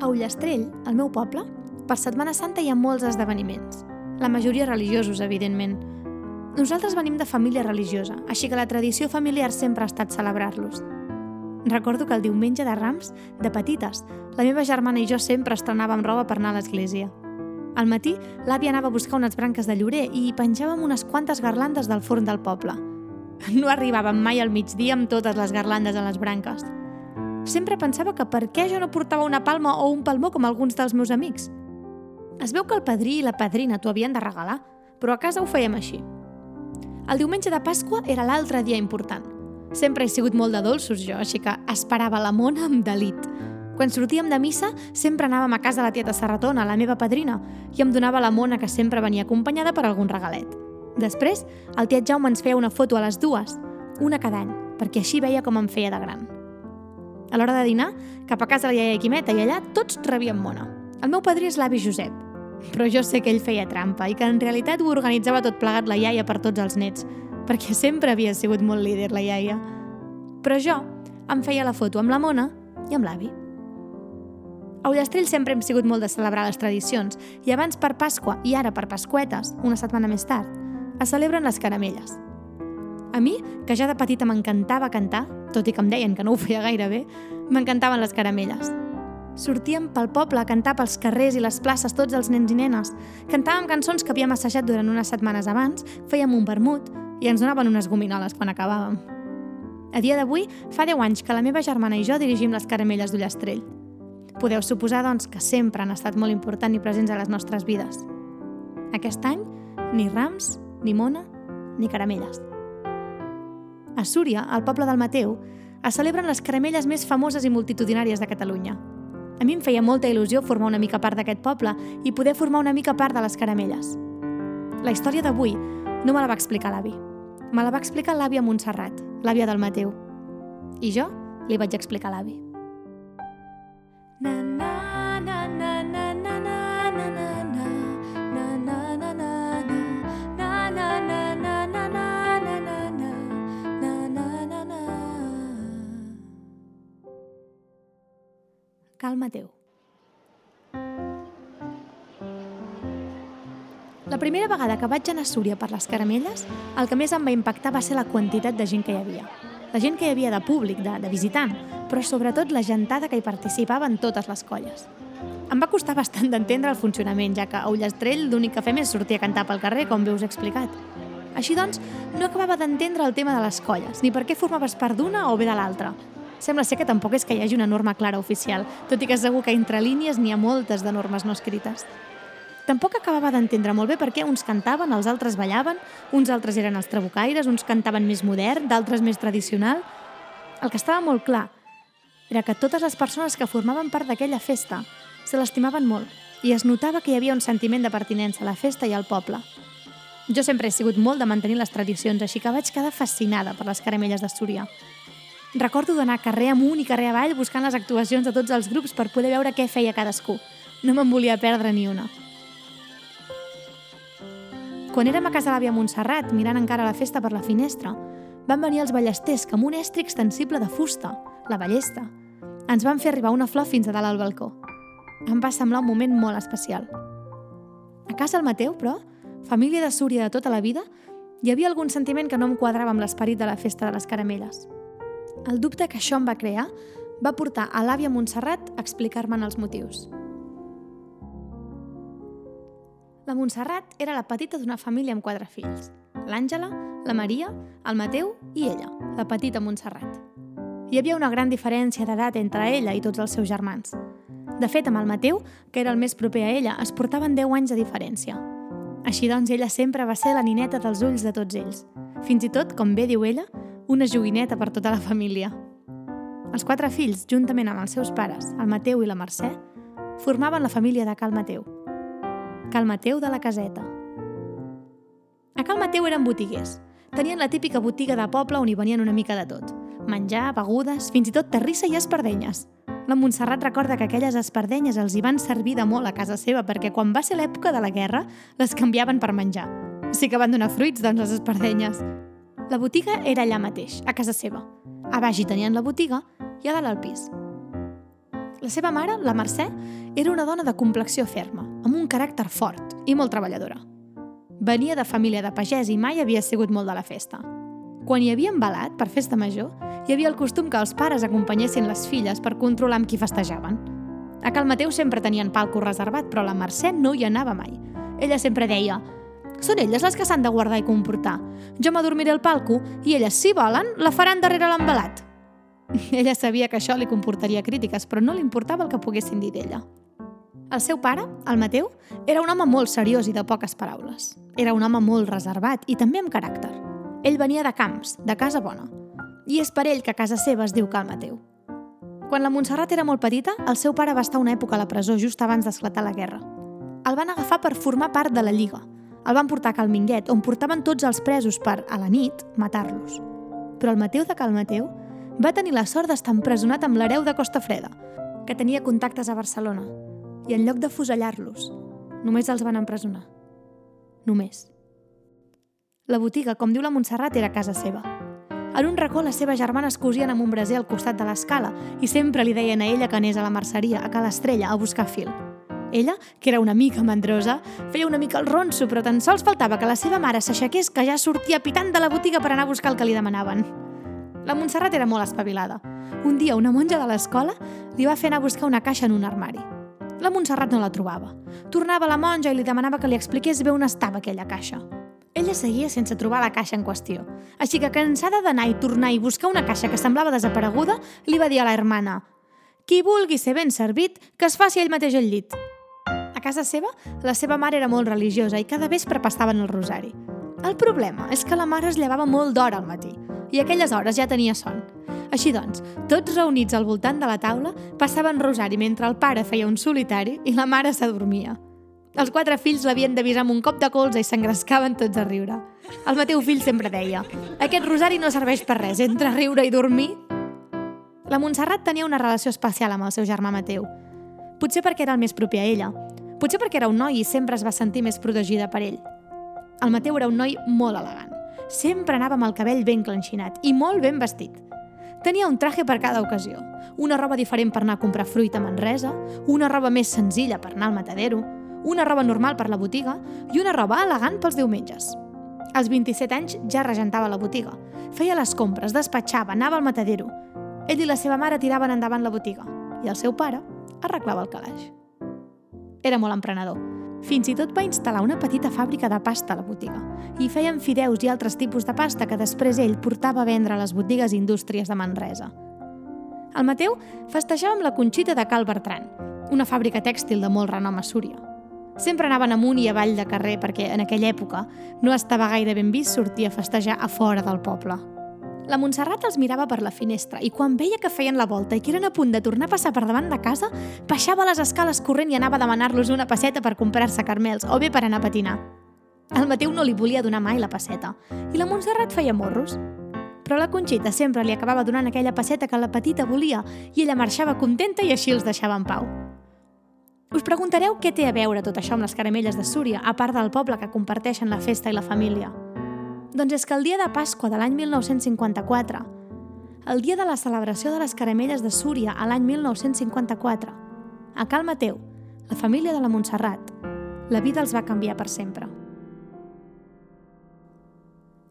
A Ullastrell, al meu poble, per Setmana Santa hi ha molts esdeveniments. La majoria religiosos, evidentment. Nosaltres venim de família religiosa, així que la tradició familiar sempre ha estat celebrar-los. Recordo que el diumenge de Rams, de petites, la meva germana i jo sempre estrenàvem roba per anar a l'església. Al matí, l'àvia anava a buscar unes branques de llorer i penjàvem unes quantes garlandes del forn del poble. No arribàvem mai al migdia amb totes les garlandes a les branques. Sempre pensava que per què jo no portava una palma o un palmó com alguns dels meus amics. Es veu que el padrí i la padrina t'ho havien de regalar, però a casa ho fèiem així. El diumenge de Pasqua era l'altre dia important. Sempre he sigut molt de dolços jo, així que esperava la mona amb delit. Quan sortíem de missa, sempre anàvem a casa de la tieta Serratona, la meva padrina, i em donava la mona que sempre venia acompanyada per algun regalet. Després, el tiet Jaume ens feia una foto a les dues, una cada any, perquè així veia com em feia de gran. A l'hora de dinar, cap a casa de la iaia Quimeta i allà tots rebien mona. El meu padrí és l'avi Josep, però jo sé que ell feia trampa i que en realitat ho organitzava tot plegat la iaia per tots els nets, perquè sempre havia sigut molt líder la iaia. Però jo em feia la foto amb la mona i amb l'avi. A Ullastrell sempre hem sigut molt de celebrar les tradicions i abans per Pasqua i ara per Pasquetes, una setmana més tard, es celebren les caramelles. A mi, que ja de petita m'encantava cantar, tot i que em deien que no ho feia gaire bé, m'encantaven les caramelles. Sortíem pel poble a cantar pels carrers i les places tots els nens i nenes. Cantàvem cançons que havíem assajat durant unes setmanes abans, fèiem un vermut i ens donaven unes gominoles quan acabàvem. A dia d'avui, fa 10 anys que la meva germana i jo dirigim les caramelles d'Ullastrell. Podeu suposar, doncs, que sempre han estat molt importants i presents a les nostres vides. Aquest any, ni rams, ni mona, ni caramelles. A Súria, al poble del Mateu, es celebren les caramelles més famoses i multitudinàries de Catalunya – a mi em feia molta il·lusió formar una mica part d'aquest poble i poder formar una mica part de les caramelles. La història d'avui no me la va explicar l'avi. Me la va explicar l'àvia Montserrat, l'àvia del Mateu. I jo li vaig explicar l'avi. Na, na, Calma teu. La primera vegada que vaig anar a Súria per les caramelles, el que més em va impactar va ser la quantitat de gent que hi havia. La gent que hi havia de públic, de, de visitant, però sobretot la gentada que hi participava en totes les colles. Em va costar bastant d'entendre el funcionament, ja que a Ullastrell l'únic que fem és sortir a cantar pel carrer, com bé us he explicat. Així doncs, no acabava d'entendre el tema de les colles, ni per què formaves part d'una o bé de l'altra. Sembla ser que tampoc és que hi hagi una norma clara oficial, tot i que segur que entre línies n'hi ha moltes de normes no escrites. Tampoc acabava d'entendre molt bé per què uns cantaven, els altres ballaven, uns altres eren els trabucaires, uns cantaven més modern, d'altres més tradicional. El que estava molt clar era que totes les persones que formaven part d'aquella festa se l'estimaven molt i es notava que hi havia un sentiment de pertinença a la festa i al poble. Jo sempre he sigut molt de mantenir les tradicions, així que vaig quedar fascinada per les caramelles de Súria. Recordo d'anar carrer amunt i carrer avall buscant les actuacions de tots els grups per poder veure què feia cadascú. No me'n volia perdre ni una. Quan érem a casa l'àvia Montserrat, mirant encara la festa per la finestra, van venir els ballesters que amb un estri extensible de fusta, la ballesta, ens van fer arribar una flor fins a dalt al balcó. Em va semblar un moment molt especial. A casa el Mateu, però, família de Súria de tota la vida, hi havia algun sentiment que no em quadrava amb l'esperit de la festa de les caramelles. El dubte que això em va crear va portar a l'àvia Montserrat a explicar-me'n els motius. La Montserrat era la petita d'una família amb quatre fills. L'Àngela, la Maria, el Mateu i ella, la petita Montserrat. Hi havia una gran diferència d'edat entre ella i tots els seus germans. De fet, amb el Mateu, que era el més proper a ella, es portaven 10 anys de diferència. Així doncs, ella sempre va ser la nineta dels ulls de tots ells. Fins i tot, com bé diu ella, una joguineta per tota la família. Els quatre fills, juntament amb els seus pares, el Mateu i la Mercè, formaven la família de Cal Mateu. Cal Mateu de la Caseta. A Cal Mateu eren botiguers. Tenien la típica botiga de poble on hi venien una mica de tot. Menjar, begudes, fins i tot terrissa i espardenyes. La Montserrat recorda que aquelles espardenyes els hi van servir de molt a casa seva perquè quan va ser l'època de la guerra les canviaven per menjar. Sí que van donar fruits, doncs, les espardenyes. La botiga era allà mateix, a casa seva. A baix hi tenien la botiga i a dalt al pis. La seva mare, la Mercè, era una dona de complexió ferma, amb un caràcter fort i molt treballadora. Venia de família de pagès i mai havia sigut molt de la festa. Quan hi havia embalat per festa major, hi havia el costum que els pares acompanyessin les filles per controlar amb qui festejaven. A Cal Mateu sempre tenien palco reservat, però la Mercè no hi anava mai. Ella sempre deia «Són elles les que s'han de guardar i comportar. Jo m'adormiré al palco i elles, si volen, la faran darrere l'embalat». Ella sabia que això li comportaria crítiques, però no li importava el que poguessin dir d'ella. El seu pare, el Mateu, era un home molt seriós i de poques paraules. Era un home molt reservat i també amb caràcter. Ell venia de camps, de casa bona. I és per ell que a casa seva es diu Cal Mateu. Quan la Montserrat era molt petita, el seu pare va estar una època a la presó just abans d'esclatar la guerra. El van agafar per formar part de la Lliga. El van portar a Calminguet, on portaven tots els presos per, a la nit, matar-los. Però el Mateu de Cal Mateu va tenir la sort d'estar empresonat amb l'hereu de Costa Freda, que tenia contactes a Barcelona, i en lloc de fusellar-los, només els van empresonar. Només. La botiga, com diu la Montserrat, era casa seva. En un racó les seves germanes cosien amb un braser al costat de l'escala i sempre li deien a ella que anés a la merceria, a Cal Estrella, a buscar fil. Ella, que era una mica mandrosa, feia una mica el ronso, però tan sols faltava que la seva mare s'aixequés que ja sortia pitant de la botiga per anar a buscar el que li demanaven. La Montserrat era molt espavilada. Un dia una monja de l'escola li va fer anar a buscar una caixa en un armari. La Montserrat no la trobava. Tornava la monja i li demanava que li expliqués bé on estava aquella caixa. Ella seguia sense trobar la caixa en qüestió. Així que, cansada d'anar i tornar i buscar una caixa que semblava desapareguda, li va dir a la hermana «Qui vulgui ser ben servit, que es faci ell mateix el llit». A casa seva, la seva mare era molt religiosa i cada vespre passaven el rosari. El problema és que la mare es llevava molt d'hora al matí i aquelles hores ja tenia son. Així doncs, tots reunits al voltant de la taula, passaven rosari mentre el pare feia un solitari i la mare s'adormia. Els quatre fills l'havien d'avisar amb un cop de colze i s'engrescaven tots a riure. El Mateu fill sempre deia «Aquest rosari no serveix per res, entre riure i dormir». La Montserrat tenia una relació especial amb el seu germà Mateu. Potser perquè era el més propi a ella. Potser perquè era un noi i sempre es va sentir més protegida per ell. El Mateu era un noi molt elegant. Sempre anava amb el cabell ben clenxinat i molt ben vestit. Tenia un traje per cada ocasió. Una roba diferent per anar a comprar fruita a Manresa, una roba més senzilla per anar al matadero, una roba normal per la botiga i una roba elegant pels diumenges. Als 27 anys ja regentava la botiga. Feia les compres, despatxava, anava al matadero. Ell i la seva mare tiraven endavant la botiga i el seu pare arreglava el calaix. Era molt emprenedor fins i tot va instal·lar una petita fàbrica de pasta a la botiga i feien fideus i altres tipus de pasta que després ell portava a vendre a les botigues i indústries de Manresa. El Mateu festejava amb la Conxita de Cal Bertran, una fàbrica tèxtil de molt renom a Súria. Sempre anaven amunt i avall de carrer perquè en aquella època no estava gaire ben vist sortir a festejar a fora del poble. La Montserrat els mirava per la finestra i quan veia que feien la volta i que eren a punt de tornar a passar per davant de casa, baixava les escales corrent i anava a demanar-los una passeta per comprar-se carmels o bé per anar a patinar. El Mateu no li volia donar mai la passeta i la Montserrat feia morros. Però la Conxita sempre li acabava donant aquella passeta que la petita volia i ella marxava contenta i així els deixava en pau. Us preguntareu què té a veure tot això amb les caramelles de Súria, a part del poble que comparteixen la festa i la família. Doncs és que el dia de Pasqua de l'any 1954, el dia de la celebració de les caramelles de Súria a l'any 1954, a Cal Mateu, la família de la Montserrat, la vida els va canviar per sempre.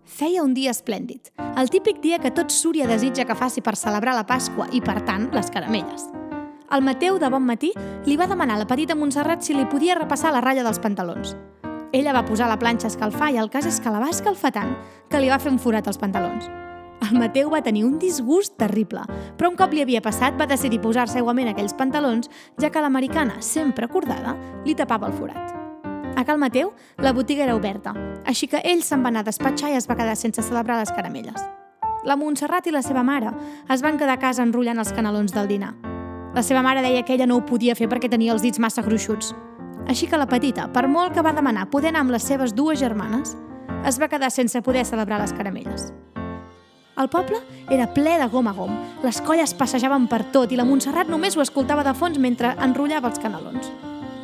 Feia un dia esplèndid, el típic dia que tot Súria desitja que faci per celebrar la Pasqua i, per tant, les caramelles. El Mateu, de bon matí, li va demanar a la petita Montserrat si li podia repassar la ratlla dels pantalons. Ella va posar la planxa a escalfar i el cas és que la va escalfar tant que li va fer un forat als pantalons. El Mateu va tenir un disgust terrible, però un cop li havia passat va decidir posar-se igualment aquells pantalons, ja que l'americana, sempre acordada, li tapava el forat. A Cal Mateu, la botiga era oberta, així que ell se'n va anar a despatxar i es va quedar sense celebrar les caramelles. La Montserrat i la seva mare es van quedar a casa enrotllant els canelons del dinar. La seva mare deia que ella no ho podia fer perquè tenia els dits massa gruixuts, així que la petita, per molt que va demanar poder anar amb les seves dues germanes, es va quedar sense poder celebrar les caramelles. El poble era ple de gom a gom, les colles passejaven per tot i la Montserrat només ho escoltava de fons mentre enrotllava els canelons.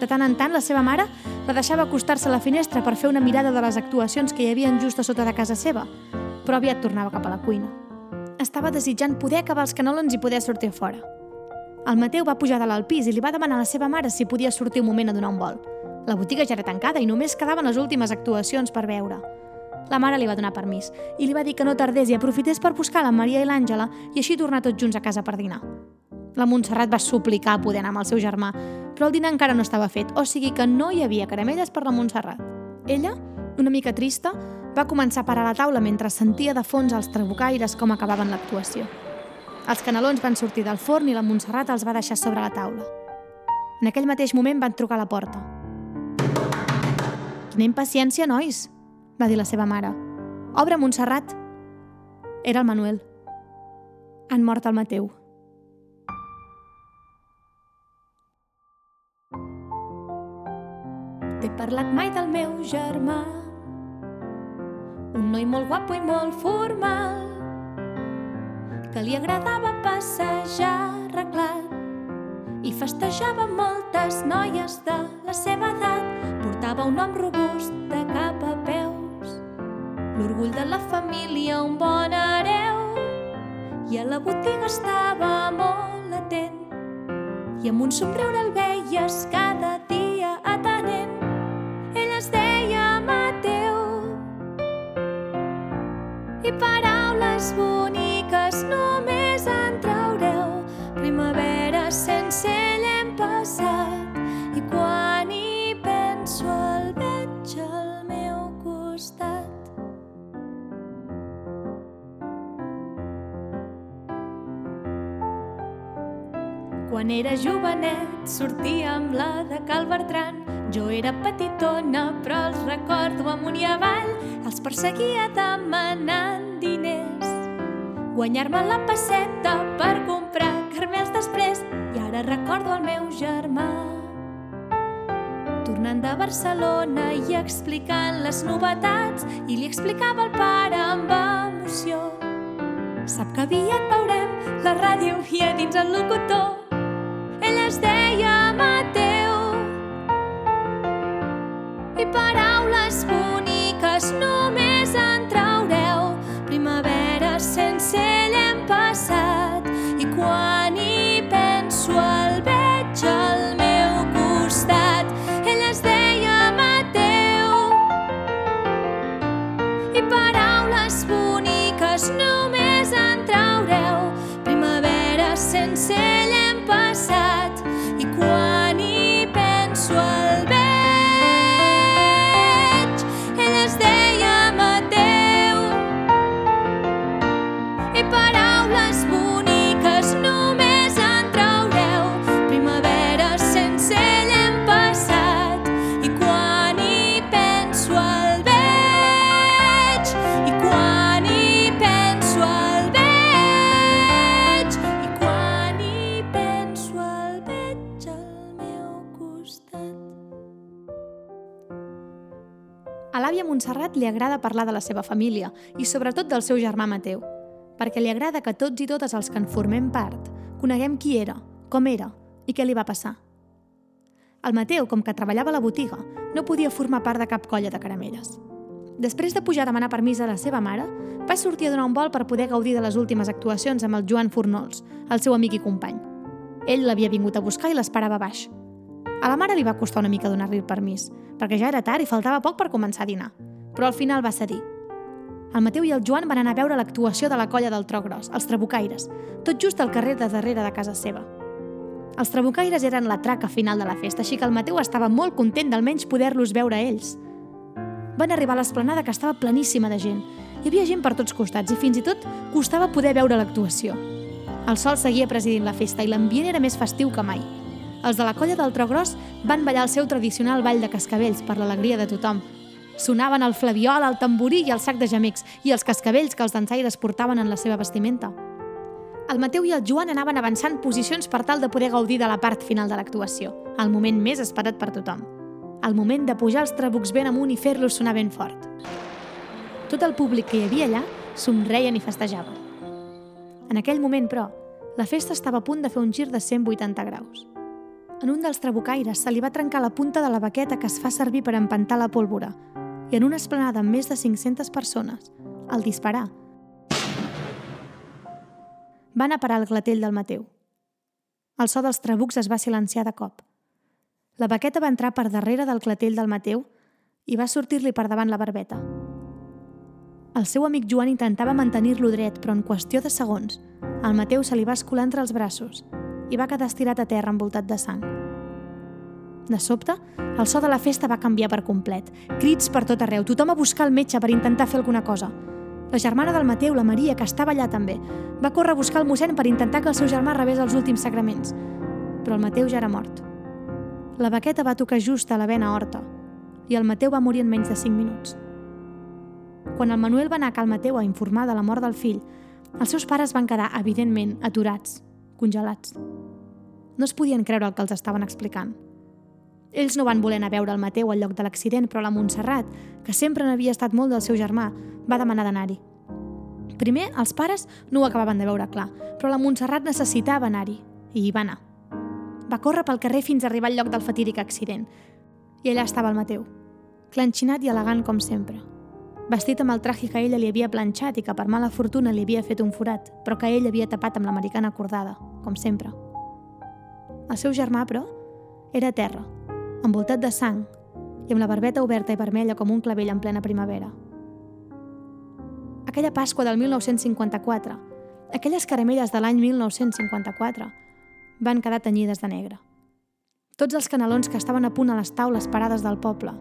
De tant en tant, la seva mare la deixava acostar-se a la finestra per fer una mirada de les actuacions que hi havien just a sota de casa seva, però aviat tornava cap a la cuina. Estava desitjant poder acabar els canelons i poder sortir fora. El Mateu va pujar dalt al pis i li va demanar a la seva mare si podia sortir un moment a donar un vol. La botiga ja era tancada i només quedaven les últimes actuacions per veure. La mare li va donar permís i li va dir que no tardés i aprofités per buscar la Maria i l'Àngela i així tornar tots junts a casa per dinar. La Montserrat va suplicar poder anar amb el seu germà, però el dinar encara no estava fet, o sigui que no hi havia caramelles per la Montserrat. Ella, una mica trista, va començar a parar la taula mentre sentia de fons els trabucaires com acabaven l'actuació. Els canelons van sortir del forn i la Montserrat els va deixar sobre la taula. En aquell mateix moment van trucar a la porta. Quina impaciència, nois, va dir la seva mare. Obre, Montserrat. Era el Manuel. Han mort el Mateu. T'he parlat mai del meu germà, un noi molt guapo i molt formal, que li agradava passejar arreglat i festejava moltes noies de la seva edat. Portava un nom robust de cap a peus, l'orgull de la família, un bon hereu. I a la botiga estava molt atent i amb un somriure el veies cada dia atenent. Ell es deia Mateu i paraules boniques era jovenet sortia amb la de Cal Bertran. Jo era petitona, però els recordo amunt i avall. Els perseguia demanant diners. Guanyar-me la passeta per comprar carmels després. I ara recordo el meu germà. Tornant de Barcelona i explicant les novetats i li explicava al pare amb emoció. Sap que aviat veurem la ràdio i a dins el locutor ell es deia Mateu. I paraules boniques Montserrat li agrada parlar de la seva família i sobretot del seu germà Mateu, perquè li agrada que tots i totes els que en formem part coneguem qui era, com era i què li va passar. El Mateu, com que treballava a la botiga, no podia formar part de cap colla de caramelles. Després de pujar a demanar permís a la seva mare, va sortir a donar un vol per poder gaudir de les últimes actuacions amb el Joan Fornols, el seu amic i company. Ell l'havia vingut a buscar i l'esperava baix. A la mare li va costar una mica donar-li el permís, perquè ja era tard i faltava poc per començar a dinar, però al final va cedir. El Mateu i el Joan van anar a veure l'actuació de la colla del Tro Gros, els Trabucaires, tot just al carrer de darrere de casa seva. Els Trabucaires eren la traca final de la festa, així que el Mateu estava molt content d'almenys poder-los veure ells. Van arribar a l'esplanada que estava pleníssima de gent. Hi havia gent per tots costats i fins i tot costava poder veure l'actuació. El sol seguia presidint la festa i l'ambient era més festiu que mai. Els de la colla del Tro Gros van ballar el seu tradicional ball de cascavells per l'alegria de tothom. Sonaven el flabiol, el tamborí i el sac de gemecs i els cascavells que els dansaires portaven en la seva vestimenta. El Mateu i el Joan anaven avançant posicions per tal de poder gaudir de la part final de l'actuació, el moment més esperat per tothom. El moment de pujar els trabucs ben amunt i fer-los sonar ben fort. Tot el públic que hi havia allà somreien i festejaven. En aquell moment, però, la festa estava a punt de fer un gir de 180 graus. En un dels trabucaires se li va trencar la punta de la baqueta que es fa servir per empantar la pólvora i en una esplanada amb més de 500 persones, al disparar, va anar a parar al glatell del Mateu. El so dels trabucs es va silenciar de cop. La baqueta va entrar per darrere del clatell del Mateu i va sortir-li per davant la barbeta. El seu amic Joan intentava mantenir-lo dret, però en qüestió de segons, el Mateu se li va escolar entre els braços i va quedar estirat a terra envoltat de sang. De sobte, el so de la festa va canviar per complet. Crits per tot arreu, tothom a buscar el metge per intentar fer alguna cosa. La germana del Mateu, la Maria, que estava allà també, va córrer a buscar el mossèn per intentar que el seu germà rebés els últims sacraments. Però el Mateu ja era mort. La baqueta va tocar just a la vena horta i el Mateu va morir en menys de 5 minuts. Quan el Manuel va anar a Cal Mateu a informar de la mort del fill, els seus pares van quedar, evidentment, aturats, congelats. No es podien creure el que els estaven explicant. Ells no van voler anar a veure el Mateu al lloc de l'accident, però la Montserrat, que sempre n'havia estat molt del seu germà, va demanar d'anar-hi. Primer, els pares no ho acabaven de veure clar, però la Montserrat necessitava anar-hi, i hi va anar. Va córrer pel carrer fins a arribar al lloc del fatídic accident, i allà estava el Mateu, clenxinat i elegant com sempre – vestit amb el traje que ella li havia planxat i que per mala fortuna li havia fet un forat, però que ell havia tapat amb l'americana acordada, com sempre. El seu germà, però, era a terra, envoltat de sang i amb la barbeta oberta i vermella com un clavell en plena primavera. Aquella Pasqua del 1954, aquelles caramelles de l'any 1954, van quedar tenyides de negre. Tots els canelons que estaven a punt a les taules parades del poble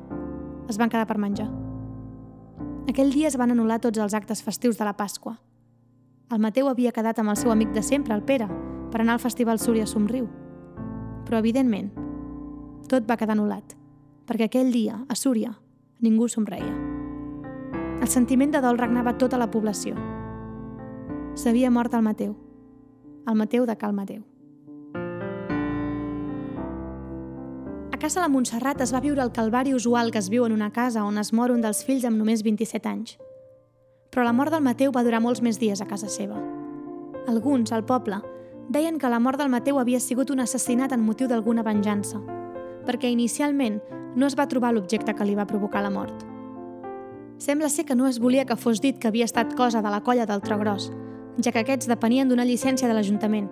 es van quedar per menjar. Aquell dia es van anul·lar tots els actes festius de la Pasqua. El Mateu havia quedat amb el seu amic de sempre, el Pere, per anar al Festival Súria Somriu. Però, evidentment, tot va quedar anul·lat, perquè aquell dia, a Súria, ningú somreia. El sentiment de dol regnava tota la població. S'havia mort el Mateu, el Mateu de Cal Mateu. casa de Montserrat es va viure el calvari usual que es viu en una casa on es mor un dels fills amb només 27 anys. Però la mort del Mateu va durar molts més dies a casa seva. Alguns, al poble, deien que la mort del Mateu havia sigut un assassinat en motiu d'alguna venjança, perquè inicialment no es va trobar l'objecte que li va provocar la mort. Sembla ser que no es volia que fos dit que havia estat cosa de la colla del Trogros, ja que aquests depenien d'una llicència de l'Ajuntament.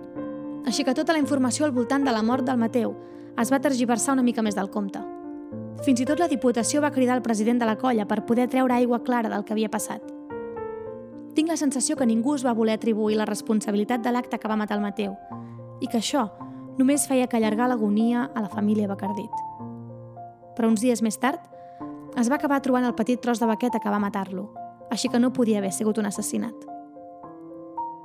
Així que tota la informació al voltant de la mort del Mateu es va tergiversar una mica més del compte. Fins i tot la Diputació va cridar el president de la colla per poder treure aigua clara del que havia passat. Tinc la sensació que ningú es va voler atribuir la responsabilitat de l'acte que va matar el Mateu i que això només feia que allargar l'agonia a la família Bacardit. Però uns dies més tard es va acabar trobant el petit tros de baqueta que va matar-lo, així que no podia haver sigut un assassinat.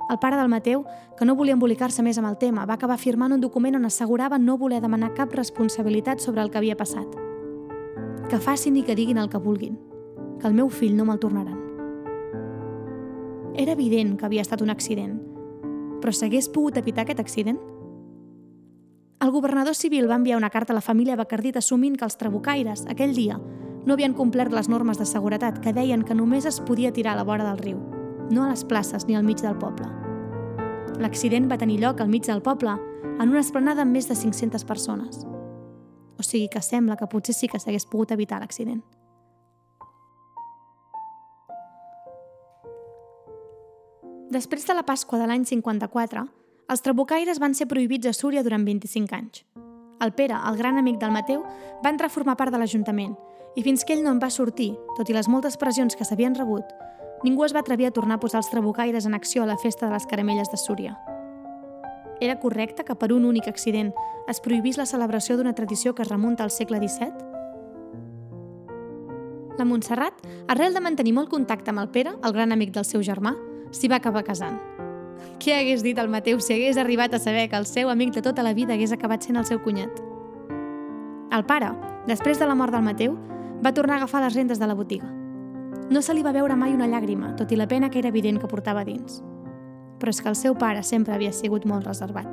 El pare del Mateu, que no volia embolicar-se més amb el tema, va acabar firmant un document on assegurava no voler demanar cap responsabilitat sobre el que havia passat. Que facin i que diguin el que vulguin, que el meu fill no me'l tornaran. Era evident que havia estat un accident, però s'hagués pogut evitar aquest accident? El governador civil va enviar una carta a la família Bacardit assumint que els trabucaires, aquell dia, no havien complert les normes de seguretat que deien que només es podia tirar a la vora del riu no a les places ni al mig del poble. L'accident va tenir lloc al mig del poble, en una esplanada amb més de 500 persones. O sigui que sembla que potser sí que s'hagués pogut evitar l'accident. Després de la Pasqua de l'any 54, els trabucaires van ser prohibits a Súria durant 25 anys. El Pere, el gran amic del Mateu, va entrar a formar part de l'Ajuntament i fins que ell no en va sortir, tot i les moltes pressions que s'havien rebut, ningú es va atrevir a tornar a posar els trabucaires en acció a la festa de les caramelles de Súria. Era correcte que per un únic accident es prohibís la celebració d'una tradició que es remunta al segle XVII? La Montserrat, arrel de mantenir molt contacte amb el Pere, el gran amic del seu germà, s'hi va acabar casant. Què hagués dit el Mateu si hagués arribat a saber que el seu amic de tota la vida hagués acabat sent el seu cunyat? El pare, després de la mort del Mateu, va tornar a agafar les rendes de la botiga. No se li va veure mai una llàgrima, tot i la pena que era evident que portava dins. Però és que el seu pare sempre havia sigut molt reservat.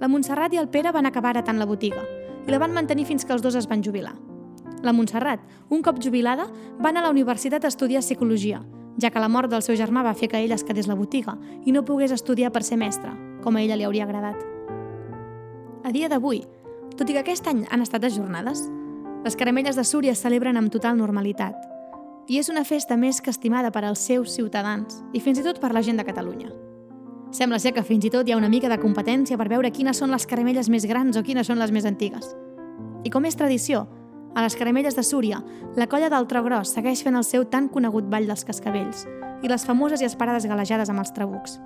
La Montserrat i el Pere van acabar heretant la botiga i la van mantenir fins que els dos es van jubilar. La Montserrat, un cop jubilada, va anar a la universitat a estudiar psicologia, ja que la mort del seu germà va fer que ell es quedés la botiga i no pogués estudiar per ser mestre, com a ella li hauria agradat. A dia d'avui, tot i que aquest any han estat ajornades, les caramelles de Súria es celebren amb total normalitat i és una festa més que estimada per als seus ciutadans i fins i tot per la gent de Catalunya. Sembla ser que fins i tot hi ha una mica de competència per veure quines són les caramelles més grans o quines són les més antigues. I com és tradició, a les caramelles de Súria, la colla del Tro Gros segueix fent el seu tan conegut ball dels cascavells i les famoses i esperades galejades amb els trabucs.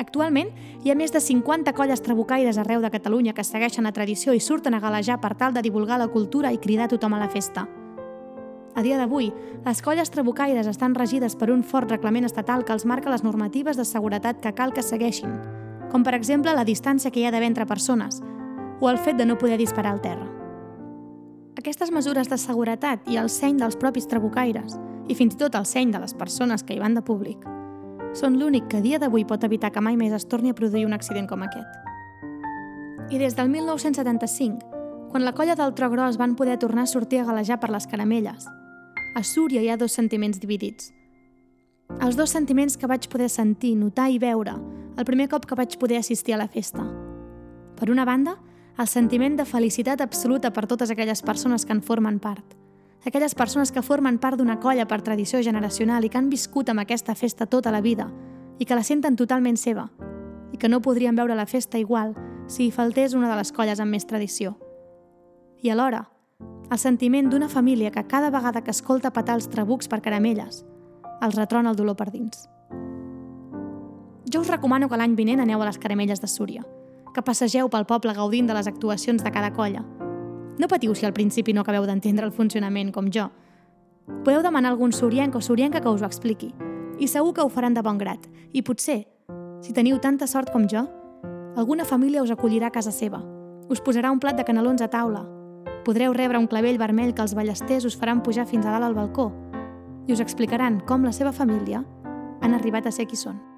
Actualment, hi ha més de 50 colles trabucaires arreu de Catalunya que segueixen la tradició i surten a galejar per tal de divulgar la cultura i cridar tothom a la festa. A dia d'avui, les colles trabucaires estan regides per un fort reglament estatal que els marca les normatives de seguretat que cal que segueixin, com per exemple la distància que hi ha d'haver entre persones o el fet de no poder disparar al terra. Aquestes mesures de seguretat i el seny dels propis trabucaires, i fins i tot el seny de les persones que hi van de públic, són l'únic que dia d'avui pot evitar que mai més es torni a produir un accident com aquest. I des del 1975, quan la colla del Tro Gros van poder tornar a sortir a galejar per les caramelles, a Súria hi ha dos sentiments dividits. Els dos sentiments que vaig poder sentir, notar i veure el primer cop que vaig poder assistir a la festa. Per una banda, el sentiment de felicitat absoluta per totes aquelles persones que en formen part. Aquelles persones que formen part d'una colla per tradició generacional i que han viscut amb aquesta festa tota la vida i que la senten totalment seva i que no podrien veure la festa igual si hi faltés una de les colles amb més tradició. I alhora, el sentiment d'una família que cada vegada que escolta petar els trabucs per caramelles els retrona el dolor per dins. Jo us recomano que l'any vinent aneu a les caramelles de Súria, que passegeu pel poble gaudint de les actuacions de cada colla. No patiu si al principi no acabeu d'entendre el funcionament com jo. Podeu demanar algun surienc o surienca que us ho expliqui, i segur que ho faran de bon grat. I potser, si teniu tanta sort com jo, alguna família us acollirà a casa seva, us posarà un plat de canelons a taula, podreu rebre un clavell vermell que els ballesters us faran pujar fins a dalt al balcó i us explicaran com la seva família han arribat a ser qui són.